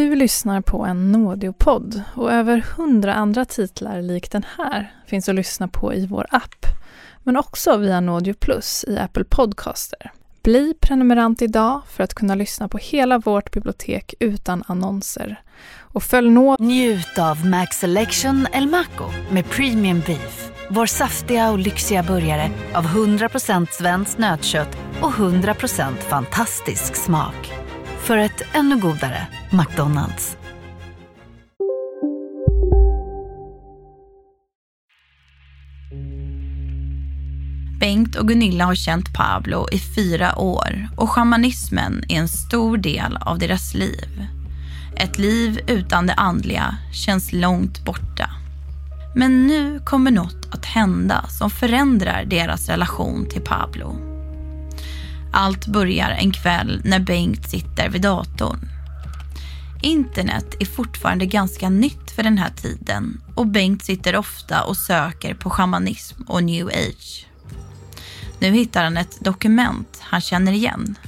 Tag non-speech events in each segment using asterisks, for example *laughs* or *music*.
Du lyssnar på en Nådeopodd och över hundra andra titlar lik den här finns att lyssna på i vår app, men också via Nådeo Plus i Apple Podcaster. Bli prenumerant idag för att kunna lyssna på hela vårt bibliotek utan annonser. Och följ nå... Njut av Max Selection El Maco med Premium Beef. Vår saftiga och lyxiga burgare av 100% svenskt nötkött och 100% fantastisk smak. För ett ännu godare McDonalds. Bengt och Gunilla har känt Pablo i fyra år och shamanismen är en stor del av deras liv. Ett liv utan det andliga känns långt borta. Men nu kommer något att hända som förändrar deras relation till Pablo. Allt börjar en kväll när Bengt sitter vid datorn. Internet är fortfarande ganska nytt för den här tiden och Bengt sitter ofta och söker på shamanism och new age. Nu hittar han ett dokument han känner igen.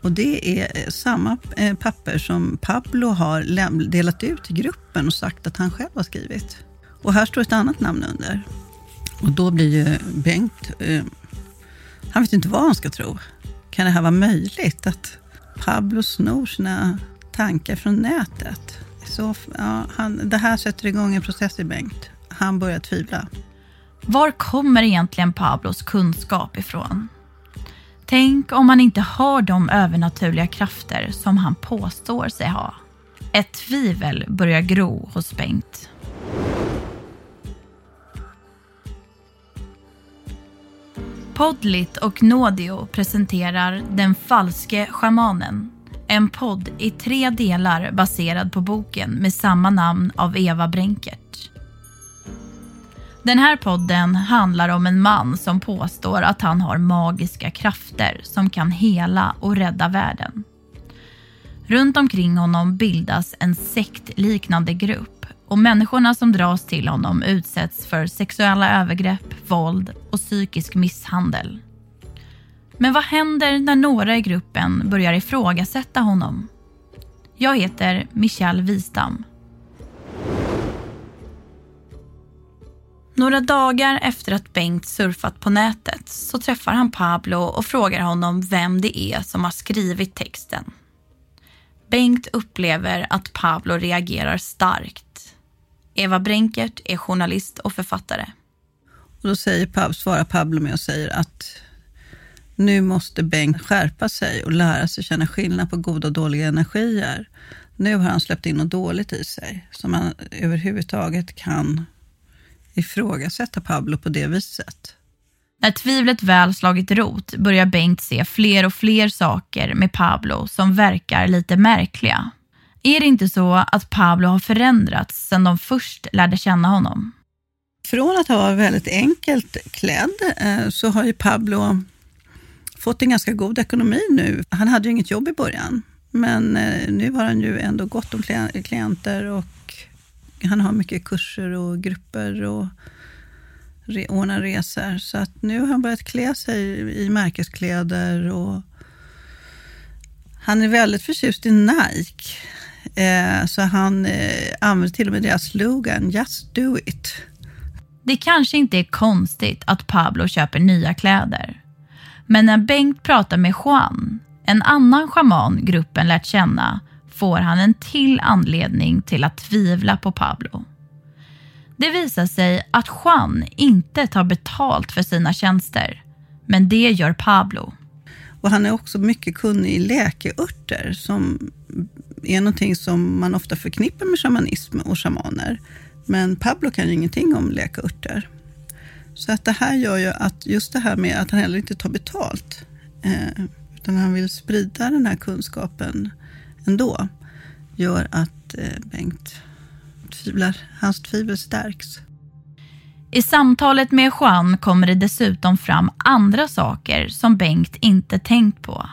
Och det är eh, samma eh, papper som Pablo har delat ut till gruppen och sagt att han själv har skrivit. Och här står ett annat namn under. Och då blir ju Bengt, eh, han vet inte vad han ska tro. Kan det här vara möjligt? Att Pablo snor sina tankar från nätet? Så, ja, han, det här sätter igång en process i Bengt. Han börjar tvivla. Var kommer egentligen Pablos kunskap ifrån? Tänk om han inte har de övernaturliga krafter som han påstår sig ha. Ett tvivel börjar gro hos Bengt. Podlit och Nådio presenterar Den falske shamanen. En podd i tre delar baserad på boken med samma namn av Eva Bränkert. Den här podden handlar om en man som påstår att han har magiska krafter som kan hela och rädda världen. Runt omkring honom bildas en sektliknande grupp och människorna som dras till honom utsätts för sexuella övergrepp, våld och psykisk misshandel. Men vad händer när några i gruppen börjar ifrågasätta honom? Jag heter Michelle Wistam. Några dagar efter att Bengt surfat på nätet så träffar han Pablo och frågar honom vem det är som har skrivit texten. Bengt upplever att Pablo reagerar starkt. Eva Brenkert är journalist och författare. Och då säger Pab, svarar Pablo med och säger att nu måste Bengt skärpa sig och lära sig känna skillnad på goda och dåliga energier. Nu har han släppt in något dåligt i sig som han överhuvudtaget kan ifrågasätta Pablo på det viset. När tvivlet väl slagit rot börjar Bengt se fler och fler saker med Pablo som verkar lite märkliga. Är det inte så att Pablo har förändrats sedan de först lärde känna honom? Från att ha varit väldigt enkelt klädd eh, så har ju Pablo fått en ganska god ekonomi nu. Han hade ju inget jobb i början, men eh, nu har han ju ändå gott om klienter och han har mycket kurser och grupper och ordnar resor. Så att nu har han börjat klä sig i märkeskläder och han är väldigt förtjust i Nike. Eh, så han eh, använder till och med deras slogan, Just do it. Det kanske inte är konstigt att Pablo köper nya kläder. Men när Bengt pratar med Juan, en annan shaman gruppen lärt känna, får han en till anledning till att tvivla på Pablo. Det visar sig att Juan inte tar betalt för sina tjänster, men det gör Pablo. Och han är också mycket kunnig i läkeörter som är någonting som man ofta förknippar med shamanism och shamaner. Men Pablo kan ju ingenting om läkeörter. Så att det här gör ju att just det här med att han heller inte tar betalt, eh, utan han vill sprida den här kunskapen ändå gör att eh, Bengt tvivlar. Hans tvivel stärks. I samtalet med Juan kommer det dessutom fram andra saker som Bengt inte tänkt på.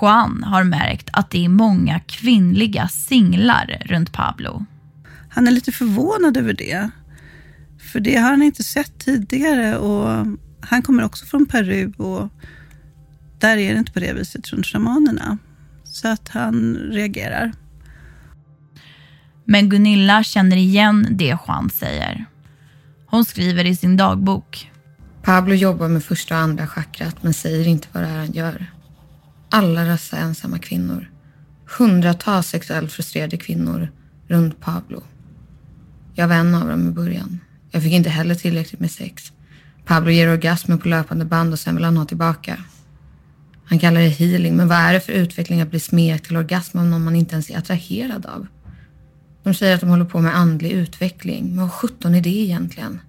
Juan har märkt att det är många kvinnliga singlar runt Pablo. Han är lite förvånad över det. För det har han inte sett tidigare och han kommer också från Peru och där är det inte på det viset runt shamanerna. Så att han reagerar. Men Gunilla känner igen det Juan säger. Hon skriver i sin dagbok. Pablo jobbar med första och andra chakrat men säger inte vad det är han gör. Alla dessa ensamma kvinnor. Hundratals sexuellt frustrerade kvinnor runt Pablo. Jag var en av dem i början. Jag fick inte heller tillräckligt med sex. Pablo ger orgasmer på löpande band och sen vill han ha tillbaka. Han kallar det healing, men vad är det för utveckling att bli smekt till orgasm av någon man inte ens är attraherad av? De säger att de håller på med andlig utveckling, men vad sjutton är det egentligen?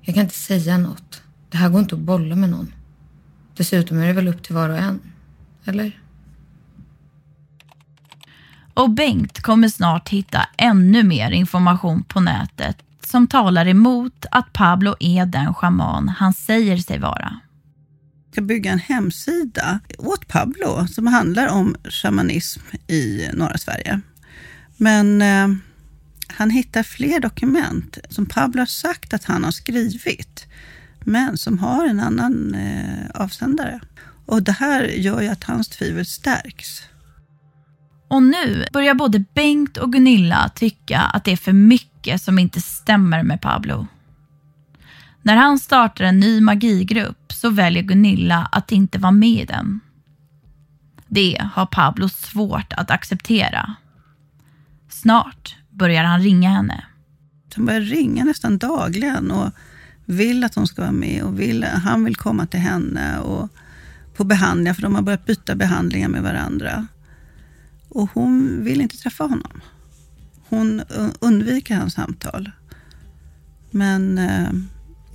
Jag kan inte säga något. Det här går inte att bolla med någon. Dessutom är det väl upp till var och en. Eller? Och Bengt kommer snart hitta ännu mer information på nätet som talar emot att Pablo är den schaman han säger sig vara. Jag ska bygga en hemsida åt Pablo som handlar om shamanism i norra Sverige. Men eh, han hittar fler dokument som Pablo har sagt att han har skrivit, men som har en annan eh, avsändare. Och det här gör ju att hans tvivel stärks. Och nu börjar både Bengt och Gunilla tycka att det är för mycket som inte stämmer med Pablo. När han startar en ny magigrupp så väljer Gunilla att inte vara med i den. Det har Pablo svårt att acceptera. Snart börjar han ringa henne. Han börjar ringa nästan dagligen och vill att hon ska vara med och vill, han vill komma till henne och på behandlingar, för de har börjat byta behandlingar med varandra. Och hon vill inte träffa honom. Hon undviker hans samtal. Men eh,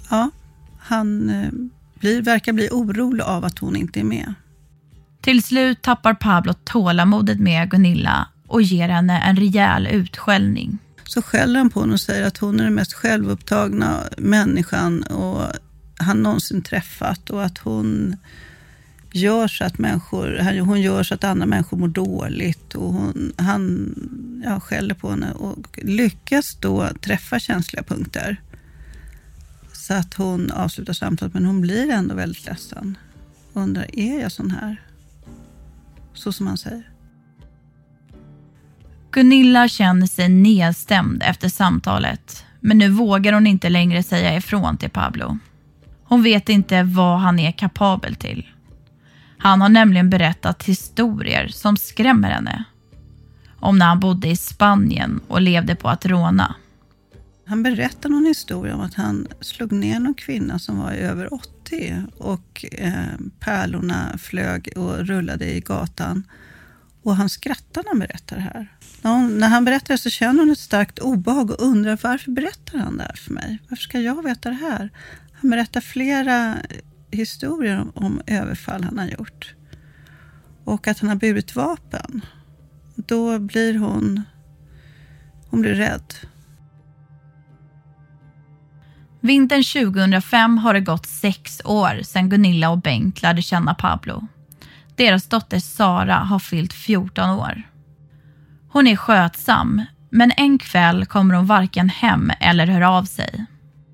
ja, han eh, blir, verkar bli orolig av att hon inte är med. Till slut tappar Pablo tålamodet med Gunilla och ger henne en rejäl utskällning. Så skäller han på henne och säger att hon är den mest självupptagna människan och han någonsin träffat och att hon gör så att människor, hon gör så att andra människor mår dåligt och hon, han ja, skäller på henne och lyckas då träffa känsliga punkter. Så att hon avslutar samtalet, men hon blir ändå väldigt ledsen. Undrar, är jag sån här? Så som han säger. Gunilla känner sig nedstämd efter samtalet, men nu vågar hon inte längre säga ifrån till Pablo. Hon vet inte vad han är kapabel till. Han har nämligen berättat historier som skrämmer henne. Om när han bodde i Spanien och levde på att råna. Han berättade någon historia om att han slog ner någon kvinna som var över 80 och eh, pärlorna flög och rullade i gatan. Och han skrattar när han berättar det här. När, hon, när han berättar det så känner hon ett starkt obehag och undrar varför berättar han det här för mig? Varför ska jag veta det här? Han berättar flera historier om, om överfall han har gjort. Och att han har burit vapen. Då blir hon, hon blir rädd. Vintern 2005 har det gått sex år sedan Gunilla och Bengt lärde känna Pablo. Deras dotter Sara har fyllt 14 år. Hon är skötsam, men en kväll kommer hon varken hem eller hör av sig.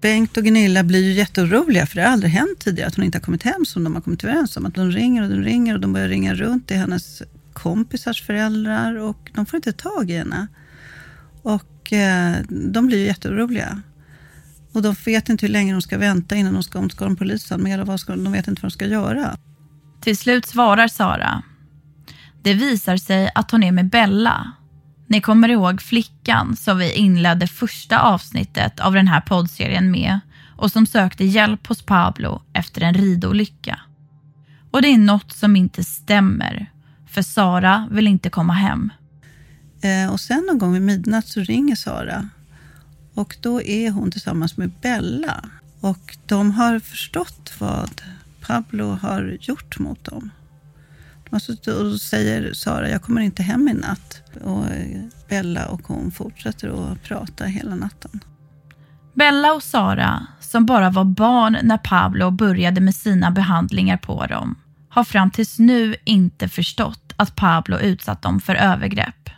Bengt och Gunilla blir ju jätteoroliga för det har aldrig hänt tidigare att hon inte har kommit hem som de har kommit överens om. Att de ringer och de ringer och de börjar ringa runt till hennes kompisars föräldrar och de får inte tag i henne. Och eh, de blir ju jätteoroliga. Och de vet inte hur länge de ska vänta innan de ska, om ska de polisanmäla, vad ska, de vet inte vad de ska göra. Till slut svarar Sara. Det visar sig att hon är med Bella. Ni kommer ihåg flickan som vi inledde första avsnittet av den här poddserien med och som sökte hjälp hos Pablo efter en ridolycka. Och det är något som inte stämmer, för Sara vill inte komma hem. Eh, och sen någon gång vid midnatt så ringer Sara och då är hon tillsammans med Bella. Och de har förstått vad Pablo har gjort mot dem. De har och säger Sara, jag kommer inte hem i natt. Och eh, Bella och hon fortsätter att prata hela natten. Bella och Sara, som bara var barn när Pablo började med sina behandlingar på dem, har fram tills nu inte förstått att Pablo utsatt dem för övergrepp.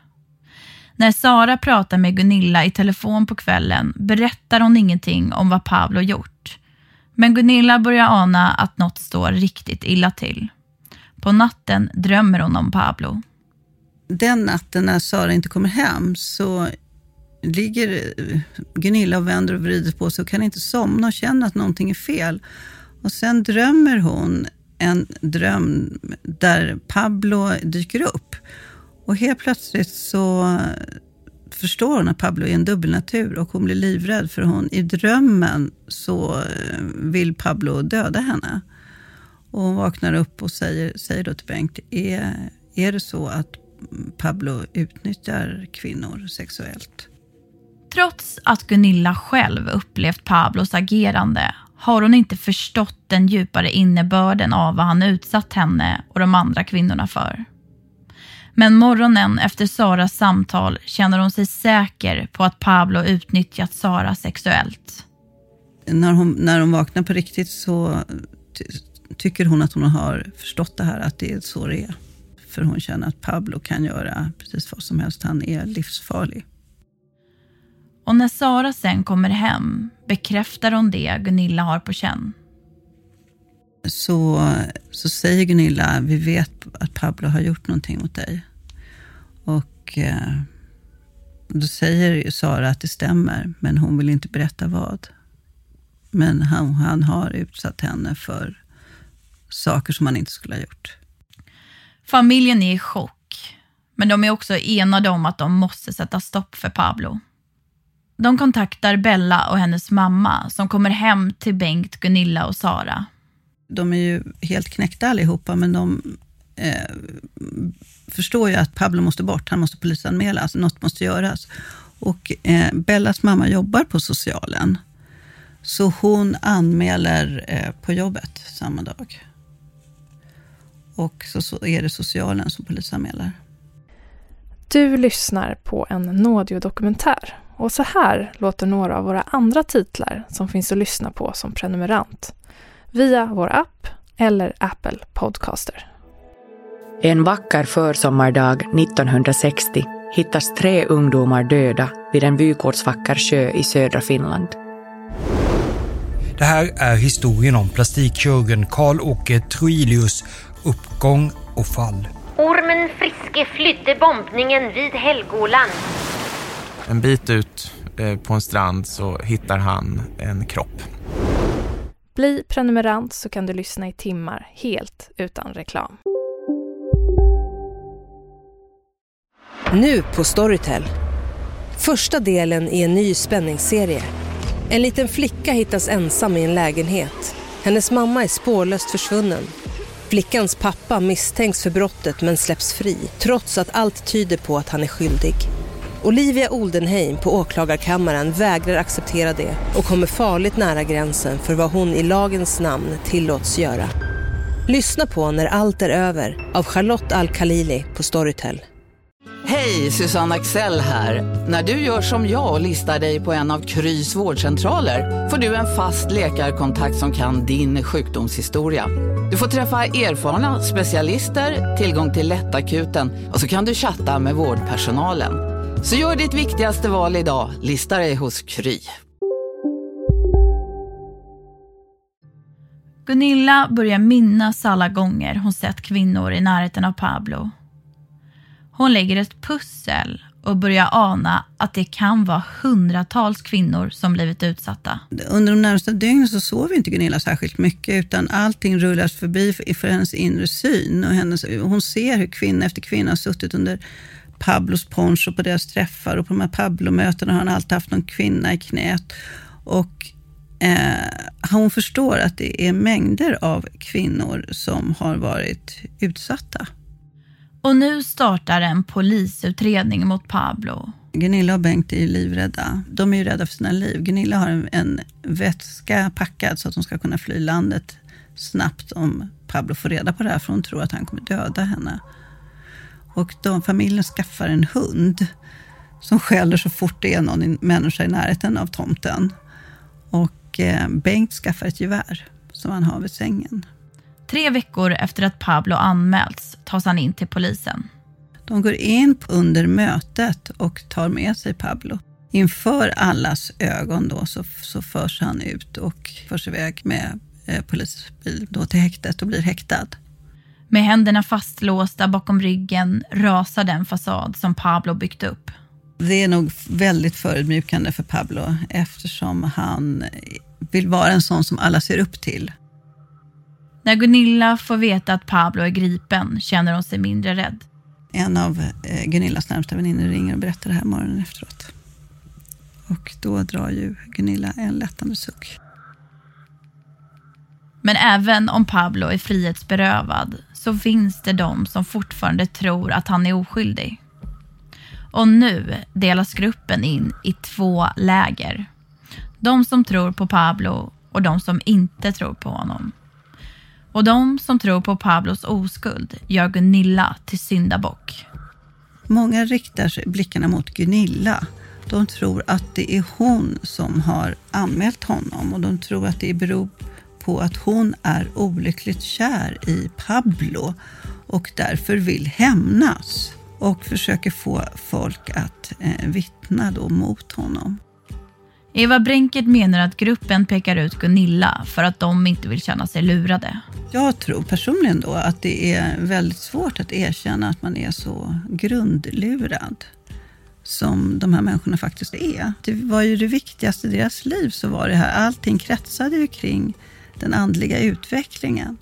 När Sara pratar med Gunilla i telefon på kvällen berättar hon ingenting om vad Pablo gjort. Men Gunilla börjar ana att något står riktigt illa till. På natten drömmer hon om Pablo. Den natten när Sara inte kommer hem så ligger Gunilla och vänder och vrider på sig och kan inte somna och känner att någonting är fel. Och sen drömmer hon en dröm där Pablo dyker upp. Och helt plötsligt så förstår hon att Pablo är en dubbelnatur och hon blir livrädd för hon i drömmen så eh, vill Pablo döda henne. Och hon vaknar upp och säger, säger då till Bengt, är, är det så att Pablo utnyttjar kvinnor sexuellt? Trots att Gunilla själv upplevt Pablos agerande har hon inte förstått den djupare innebörden av vad han utsatt henne och de andra kvinnorna för. Men morgonen efter Saras samtal känner hon sig säker på att Pablo utnyttjat Sara sexuellt. När hon, när hon vaknar på riktigt så tycker hon att hon har förstått det här, att det är så det är. För hon känner att Pablo kan göra precis vad som helst. Han är livsfarlig. Och när Sara sen kommer hem bekräftar hon det Gunilla har på känn. Så, så säger Gunilla, vi vet att Pablo har gjort någonting mot dig. Och eh, då säger Sara att det stämmer, men hon vill inte berätta vad. Men han, han har utsatt henne för saker som han inte skulle ha gjort. Familjen är i chock, men de är också enade om att de måste sätta stopp för Pablo. De kontaktar Bella och hennes mamma som kommer hem till Bengt, Gunilla och Sara. De är ju helt knäckta allihopa, men de eh, förstår ju att Pablo måste bort. Han måste polisanmälas, något måste göras. Och eh, Bellas mamma jobbar på socialen. Så hon anmäler eh, på jobbet samma dag. Och så, är det socialen som polisanmäler. Du lyssnar på en Nådio-dokumentär och så här låter några av våra andra titlar som finns att lyssna på som prenumerant. Via vår app eller Apple Podcaster. En vacker försommardag 1960 hittas tre ungdomar döda vid en vykortsvacker sjö i södra Finland. Det här är historien om plastikkirurgen Karl-Åke Troilius uppgång och fall. Ormen Friske flydde bombningen vid Helgoland. En bit ut eh, på en strand så hittar han en kropp. Bli prenumerant så kan du lyssna i timmar helt utan reklam. Nu på Storytel. Första delen i en ny spänningsserie. En liten flicka hittas ensam i en lägenhet. Hennes mamma är spårlöst försvunnen. Flickans pappa misstänks för brottet men släpps fri trots att allt tyder på att han är skyldig. Olivia Oldenheim på åklagarkammaren vägrar acceptera det och kommer farligt nära gränsen för vad hon i lagens namn tillåts göra. Lyssna på När allt är över av Charlotte Al-Khalili på Storytel. Hej, Susanne Axel här. När du gör som jag och listar dig på en av Krys vårdcentraler får du en fast läkarkontakt som kan din sjukdomshistoria. Du får träffa erfarna specialister, tillgång till lättakuten och så kan du chatta med vårdpersonalen. Så gör ditt viktigaste val idag, lista dig hos Kry. Gunilla börjar minnas alla gånger hon sett kvinnor i närheten av Pablo. Hon lägger ett pussel och börja ana att det kan vara hundratals kvinnor som blivit utsatta. Under de närmaste dygnen så sover inte Gunilla särskilt mycket utan allting rullas förbi för hennes inre syn. Och hennes, hon ser hur kvinna efter kvinna har suttit under Pablos poncho på deras träffar och på de här Pablo-mötena har han alltid haft någon kvinna i knät. Och eh, hon förstår att det är mängder av kvinnor som har varit utsatta. Och nu startar en polisutredning mot Pablo. Gunilla och Bengt är ju livrädda. De är ju rädda för sina liv. Gunilla har en, en vätska packad så att hon ska kunna fly landet snabbt om Pablo får reda på det här, för hon tror att han kommer döda henne. Och de, familjen skaffar en hund som skäller så fort det är någon människa i närheten av tomten. Och eh, Bengt skaffar ett gevär som han har vid sängen. Tre veckor efter att Pablo anmälts tas han in till polisen. De går in under mötet och tar med sig Pablo. Inför allas ögon då så, så förs han ut och förs iväg med eh, polisbil då till häktet och blir häktad. Med händerna fastlåsta bakom ryggen rasar den fasad som Pablo byggt upp. Det är nog väldigt förödmjukande för Pablo eftersom han vill vara en sån som alla ser upp till. När Gunilla får veta att Pablo är gripen känner hon sig mindre rädd. En av eh, Gunillas närmsta väninnor ringer och berättar det här morgonen efteråt. Och då drar ju Gunilla en lättande suck. Men även om Pablo är frihetsberövad så finns det de som fortfarande tror att han är oskyldig. Och nu delas gruppen in i två läger. De som tror på Pablo och de som inte tror på honom. Och de som tror på Pablos oskuld gör Gunilla till syndabock. Många riktar sig blickarna mot Gunilla. De tror att det är hon som har anmält honom och de tror att det beror på att hon är olyckligt kär i Pablo och därför vill hämnas och försöker få folk att eh, vittna då mot honom. Eva Bränkert menar att gruppen pekar ut Gunilla för att de inte vill känna sig lurade. Jag tror personligen då att det är väldigt svårt att erkänna att man är så grundlurad som de här människorna faktiskt är. Det var ju det viktigaste i deras liv, så var det här. Allting kretsade ju kring den andliga utvecklingen.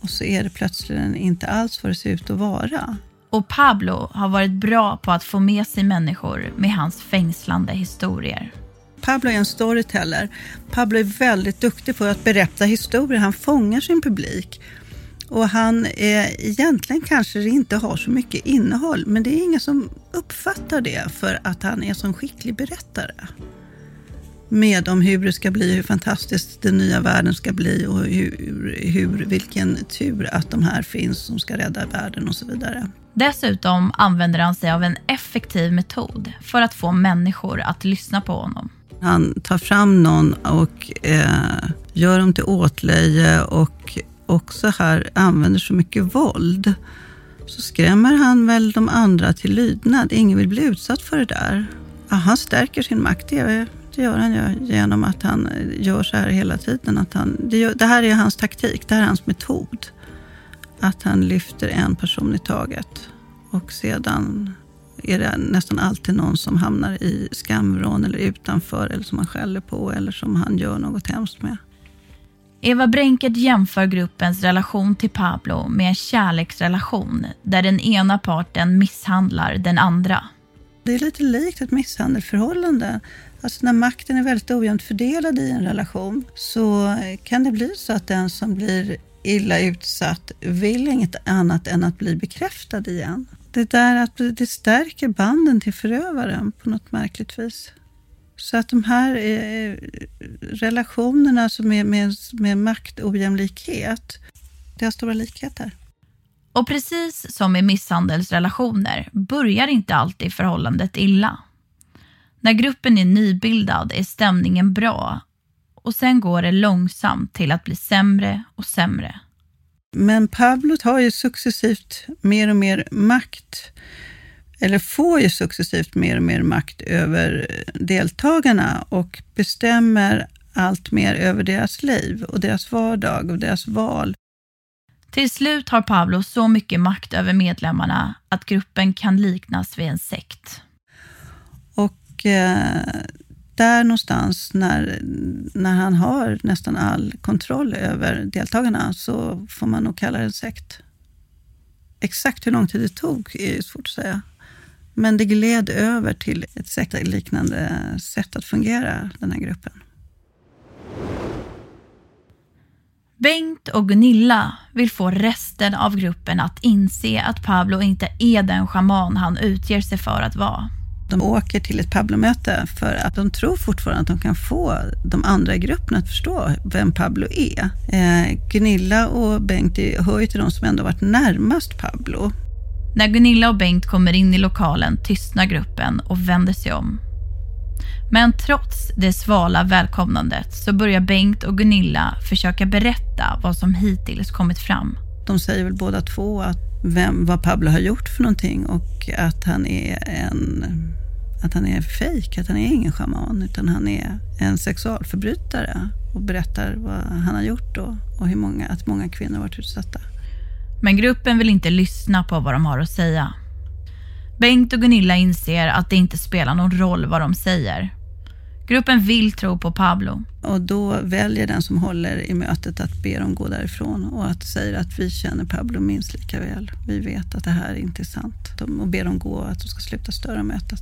Och så är det plötsligt inte alls vad det ser ut att vara. Och Pablo har varit bra på att få med sig människor med hans fängslande historier. Pablo är en storyteller. Pablo är väldigt duktig på att berätta historier. Han fångar sin publik. Och han är, egentligen kanske det inte har så mycket innehåll, men det är ingen som uppfattar det för att han är så skicklig berättare. Med om hur det ska bli, hur fantastiskt den nya världen ska bli och hur, hur, vilken tur att de här finns som ska rädda världen och så vidare. Dessutom använder han sig av en effektiv metod för att få människor att lyssna på honom. Han tar fram någon och eh, gör dem till åtlöje och också här använder så mycket våld. Så skrämmer han väl de andra till lydnad. Ingen vill bli utsatt för det där. Ja, han stärker sin makt, det, det gör han ju genom att han eh, gör så här hela tiden. Att han, det, gör, det här är hans taktik, det här är hans metod. Att han lyfter en person i taget och sedan är det nästan alltid någon som hamnar i skamvrån eller utanför eller som han skäller på eller som han gör något hemskt med. Eva Bränkert jämför gruppens relation till Pablo med en kärleksrelation där den ena parten misshandlar den andra. Det är lite likt ett misshandelsförhållande. Alltså när makten är väldigt ojämnt fördelad i en relation så kan det bli så att den som blir illa utsatt vill inget annat än att bli bekräftad igen det där att det stärker banden till förövaren på något märkligt vis. Så att de här eh, relationerna som är med, med maktojämlikhet, det har stora likheter. Och precis som i misshandelsrelationer börjar inte alltid förhållandet illa. När gruppen är nybildad är stämningen bra och sen går det långsamt till att bli sämre och sämre. Men Pablo tar ju successivt mer och mer makt, eller får ju successivt mer och mer makt över deltagarna och bestämmer allt mer över deras liv och deras vardag och deras val. Till slut har Pablo så mycket makt över medlemmarna att gruppen kan liknas vid en sekt. Och eh, där någonstans när, när han har nästan all kontroll över deltagarna så får man nog kalla det en sekt. Exakt hur lång tid det tog är svårt att säga. Men det gled över till ett sektliknande sätt att fungera, den här gruppen. Bengt och Gunilla vill få resten av gruppen att inse att Pablo inte är den schaman han utger sig för att vara. De åker till ett Pablo-möte för att de tror fortfarande att de kan få de andra i gruppen att förstå vem Pablo är. Eh, Gunilla och Bengt hör ju till de som ändå varit närmast Pablo. När Gunilla och Bengt kommer in i lokalen tystnar gruppen och vänder sig om. Men trots det svala välkomnandet så börjar Bengt och Gunilla försöka berätta vad som hittills kommit fram. De säger väl båda två att vem, vad Pablo har gjort för någonting och att han är en att han är fejk, att han är ingen schaman utan han är en sexualförbrytare och berättar vad han har gjort då och hur många, att många kvinnor har varit utsatta. Men gruppen vill inte lyssna på vad de har att säga. Bengt och Gunilla inser att det inte spelar någon roll vad de säger. Gruppen vill tro på Pablo. Och då väljer den som håller i mötet att be dem gå därifrån och att säga att vi känner Pablo minst lika väl. Vi vet att det här inte är sant. Och ber dem gå att de ska sluta störa mötet.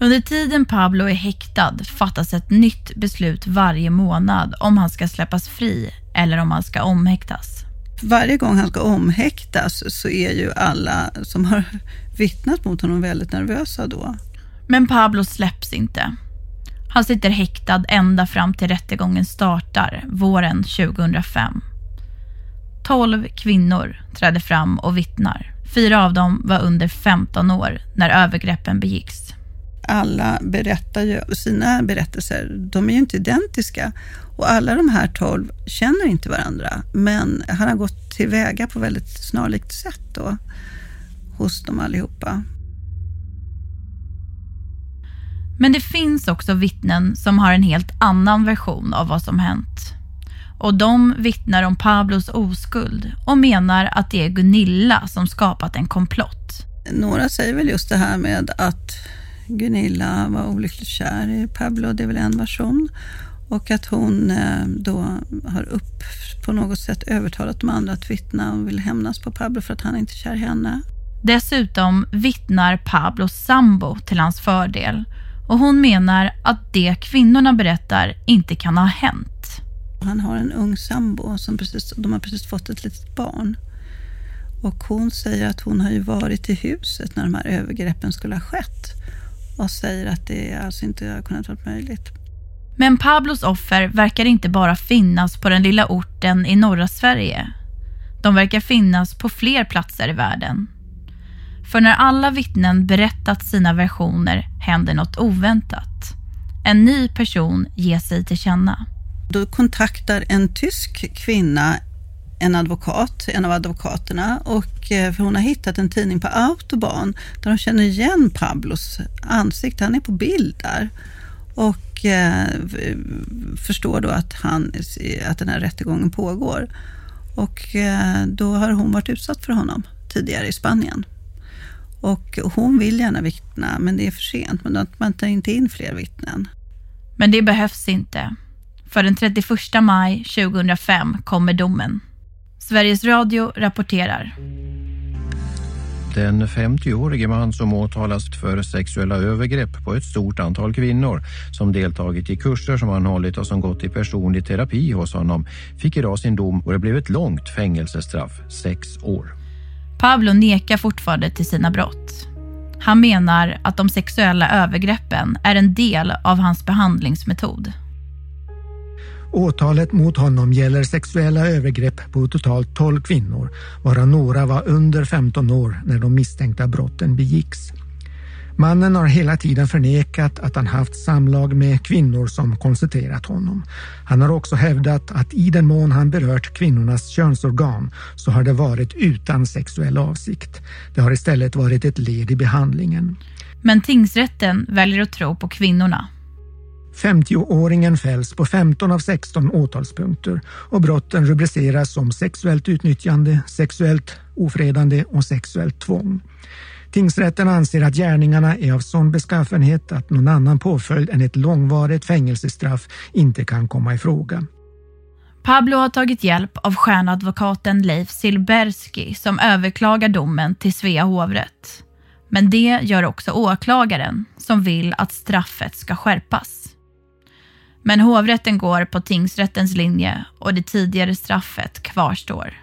Under tiden Pablo är häktad fattas ett nytt beslut varje månad om han ska släppas fri eller om han ska omhäktas. Varje gång han ska omhäktas så är ju alla som har *laughs* vittnat mot honom väldigt nervösa då. Men Pablo släpps inte. Han sitter häktad ända fram till rättegången startar våren 2005. Tolv kvinnor trädde fram och vittnar. Fyra av dem var under 15 år när övergreppen begicks. Alla berättar ju sina berättelser. De är ju inte identiska och alla de här tolv känner inte varandra. Men han har gått tillväga på väldigt snarlikt sätt då hos dem allihopa. Men det finns också vittnen som har en helt annan version av vad som hänt. Och de vittnar om Pablos oskuld och menar att det är Gunilla som skapat en komplott. Några säger väl just det här med att Gunilla var olyckligt kär i Pablo, det är väl en version. Och att hon eh, då har upp på något sätt övertalat de andra att vittna och vill hämnas på Pablo för att han inte är kär i henne. Dessutom vittnar Pablos sambo till hans fördel och hon menar att det kvinnorna berättar inte kan ha hänt. Han har en ung sambo som precis, de har precis fått ett litet barn. Och hon säger att hon har ju varit i huset när de här övergreppen skulle ha skett och säger att det alltså inte har kunnat vara möjligt. Men Pablos offer verkar inte bara finnas på den lilla orten i norra Sverige. De verkar finnas på fler platser i världen. För när alla vittnen berättat sina versioner händer något oväntat. En ny person ger sig till känna. Då kontaktar en tysk kvinna en advokat, en av advokaterna och eh, för hon har hittat en tidning på Autobahn där de känner igen Pablos ansikte. Han är på bild där och eh, förstår då att, han, att den här rättegången pågår. Och eh, då har hon varit utsatt för honom tidigare i Spanien. Och hon vill gärna vittna, men det är för sent. Men man tar inte in fler vittnen. Men det behövs inte. För den 31 maj 2005 kommer domen. Sveriges Radio rapporterar. Den 50-årige man som åtalas för sexuella övergrepp på ett stort antal kvinnor som deltagit i kurser som han hållit och som gått i personlig terapi hos honom fick idag sin dom och det blev ett långt fängelsestraff, sex år. Pablo nekar fortfarande till sina brott. Han menar att de sexuella övergreppen är en del av hans behandlingsmetod. Åtalet mot honom gäller sexuella övergrepp på totalt 12 kvinnor, varav några var under 15 år när de misstänkta brotten begicks. Mannen har hela tiden förnekat att han haft samlag med kvinnor som konsulterat honom. Han har också hävdat att i den mån han berört kvinnornas könsorgan så har det varit utan sexuell avsikt. Det har istället varit ett led i behandlingen. Men tingsrätten väljer att tro på kvinnorna. 50-åringen fälls på 15 av 16 åtalspunkter och brotten rubriceras som sexuellt utnyttjande, sexuellt ofredande och sexuellt tvång. Tingsrätten anser att gärningarna är av sån beskaffenhet att någon annan påföljd än ett långvarigt fängelsestraff inte kan komma i fråga. Pablo har tagit hjälp av stjärnadvokaten Leif Silberski som överklagar domen till Svea hovrätt. Men det gör också åklagaren som vill att straffet ska skärpas. Men hovrätten går på tingsrättens linje och det tidigare straffet kvarstår.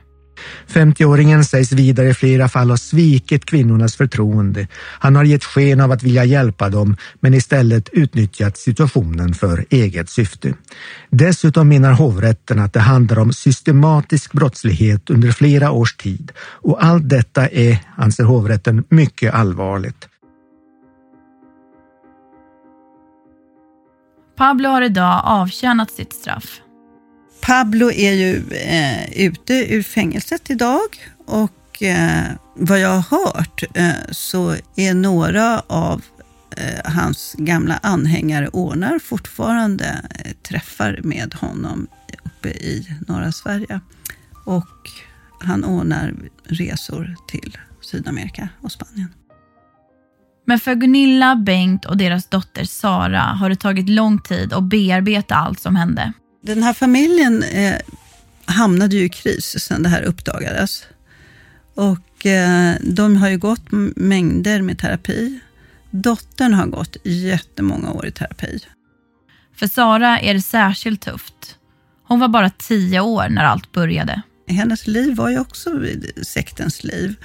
50-åringen sägs vidare i flera fall ha svikit kvinnornas förtroende. Han har gett sken av att vilja hjälpa dem men istället utnyttjat situationen för eget syfte. Dessutom menar hovrätten att det handlar om systematisk brottslighet under flera års tid och allt detta är, anser hovrätten, mycket allvarligt. Pablo har idag avtjänat sitt straff. Pablo är ju eh, ute ur fängelset idag och eh, vad jag har hört eh, så är några av eh, hans gamla anhängare ordnar fortfarande eh, träffar med honom uppe i norra Sverige. Och han ordnar resor till Sydamerika och Spanien. Men för Gunilla, Bengt och deras dotter Sara har det tagit lång tid att bearbeta allt som hände. Den här familjen eh, hamnade ju i kris sedan det här uppdagades. Och eh, de har ju gått mängder med terapi. Dottern har gått jättemånga år i terapi. För Sara är det särskilt tufft. Hon var bara tio år när allt började. Hennes liv var ju också sektens liv.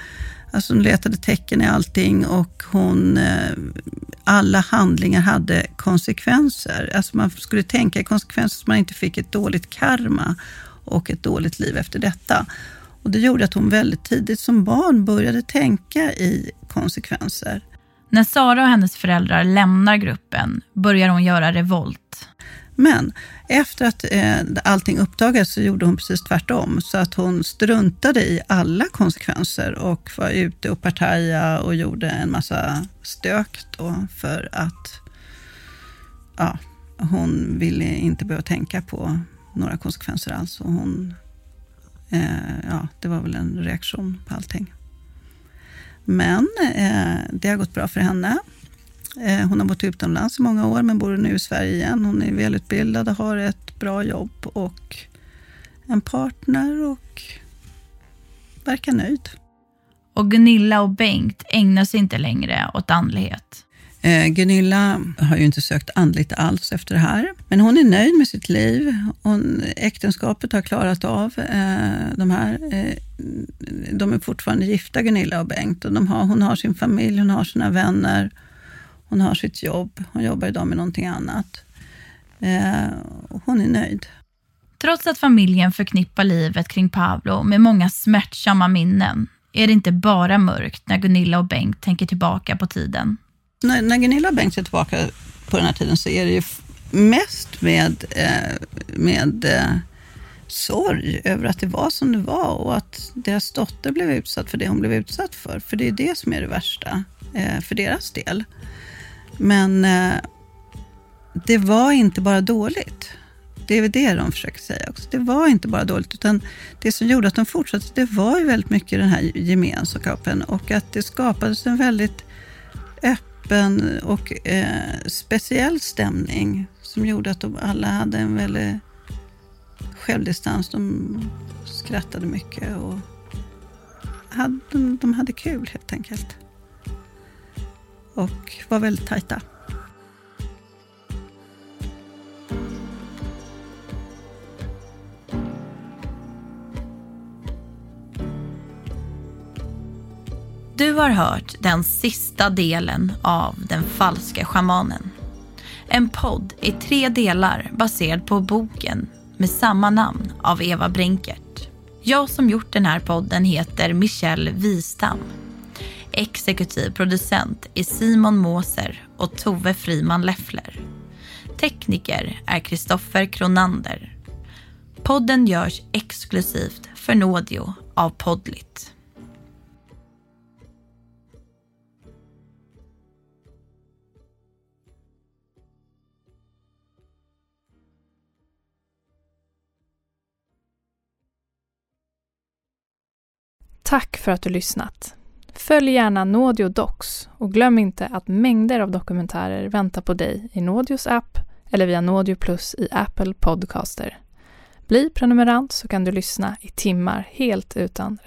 Alltså hon letade tecken i allting och hon, eh, alla handlingar hade konsekvenser. Alltså man skulle tänka i konsekvenser så man inte fick ett dåligt karma och ett dåligt liv efter detta. Och Det gjorde att hon väldigt tidigt som barn började tänka i konsekvenser. När Sara och hennes föräldrar lämnar gruppen börjar hon göra revolt. Men efter att eh, allting uppdagades så gjorde hon precis tvärtom. Så att hon struntade i alla konsekvenser och var ute och partaja och gjorde en massa stök då för att ja, hon ville inte behöva tänka på några konsekvenser alls. Och hon, eh, ja, det var väl en reaktion på allting. Men eh, det har gått bra för henne. Eh, hon har bott utomlands i många år men bor nu i Sverige igen. Hon är välutbildad och har ett bra jobb och en partner och verkar nöjd. Och Gunilla och Bengt ägnar sig inte längre åt andlighet. Eh, Gunilla har ju inte sökt andligt alls efter det här, men hon är nöjd med sitt liv. Hon, äktenskapet har klarat av eh, de här. Eh, de är fortfarande gifta, Gunilla och Bengt. Och de har, hon har sin familj, hon har sina vänner. Hon har sitt jobb. Hon jobbar idag med någonting annat. Eh, hon är nöjd. Trots att familjen förknippar livet kring Pablo med många smärtsamma minnen är det inte bara mörkt när Gunilla och Bengt tänker tillbaka på tiden. När, när Gunilla och Bengt ser tillbaka på den här tiden så är det ju mest med, eh, med eh, sorg över att det var som det var och att deras dotter blev utsatt för det hon blev utsatt för. För det är det som är det värsta eh, för deras del. Men eh, det var inte bara dåligt. Det är väl det de försöker säga också. Det var inte bara dåligt, utan det som gjorde att de fortsatte, det var ju väldigt mycket den här gemenskapen och att det skapades en väldigt öppen och eh, speciell stämning som gjorde att de alla hade en väldigt självdistans. De skrattade mycket och hade, de hade kul helt enkelt och var väldigt tajta. Du har hört den sista delen av Den falske schamanen. En podd i tre delar baserad på boken med samma namn av Eva Brinkert. Jag som gjort den här podden heter Michelle Wistam Exekutiv producent är Simon Måser och Tove Friman Leffler. Tekniker är Kristoffer Kronander. Podden görs exklusivt för Nådio av Podlit. Tack för att du lyssnat. Följ gärna Naudio Docs och glöm inte att mängder av dokumentärer väntar på dig i Naudios app eller via Naudio Plus i Apple Podcaster. Bli prenumerant så kan du lyssna i timmar helt utan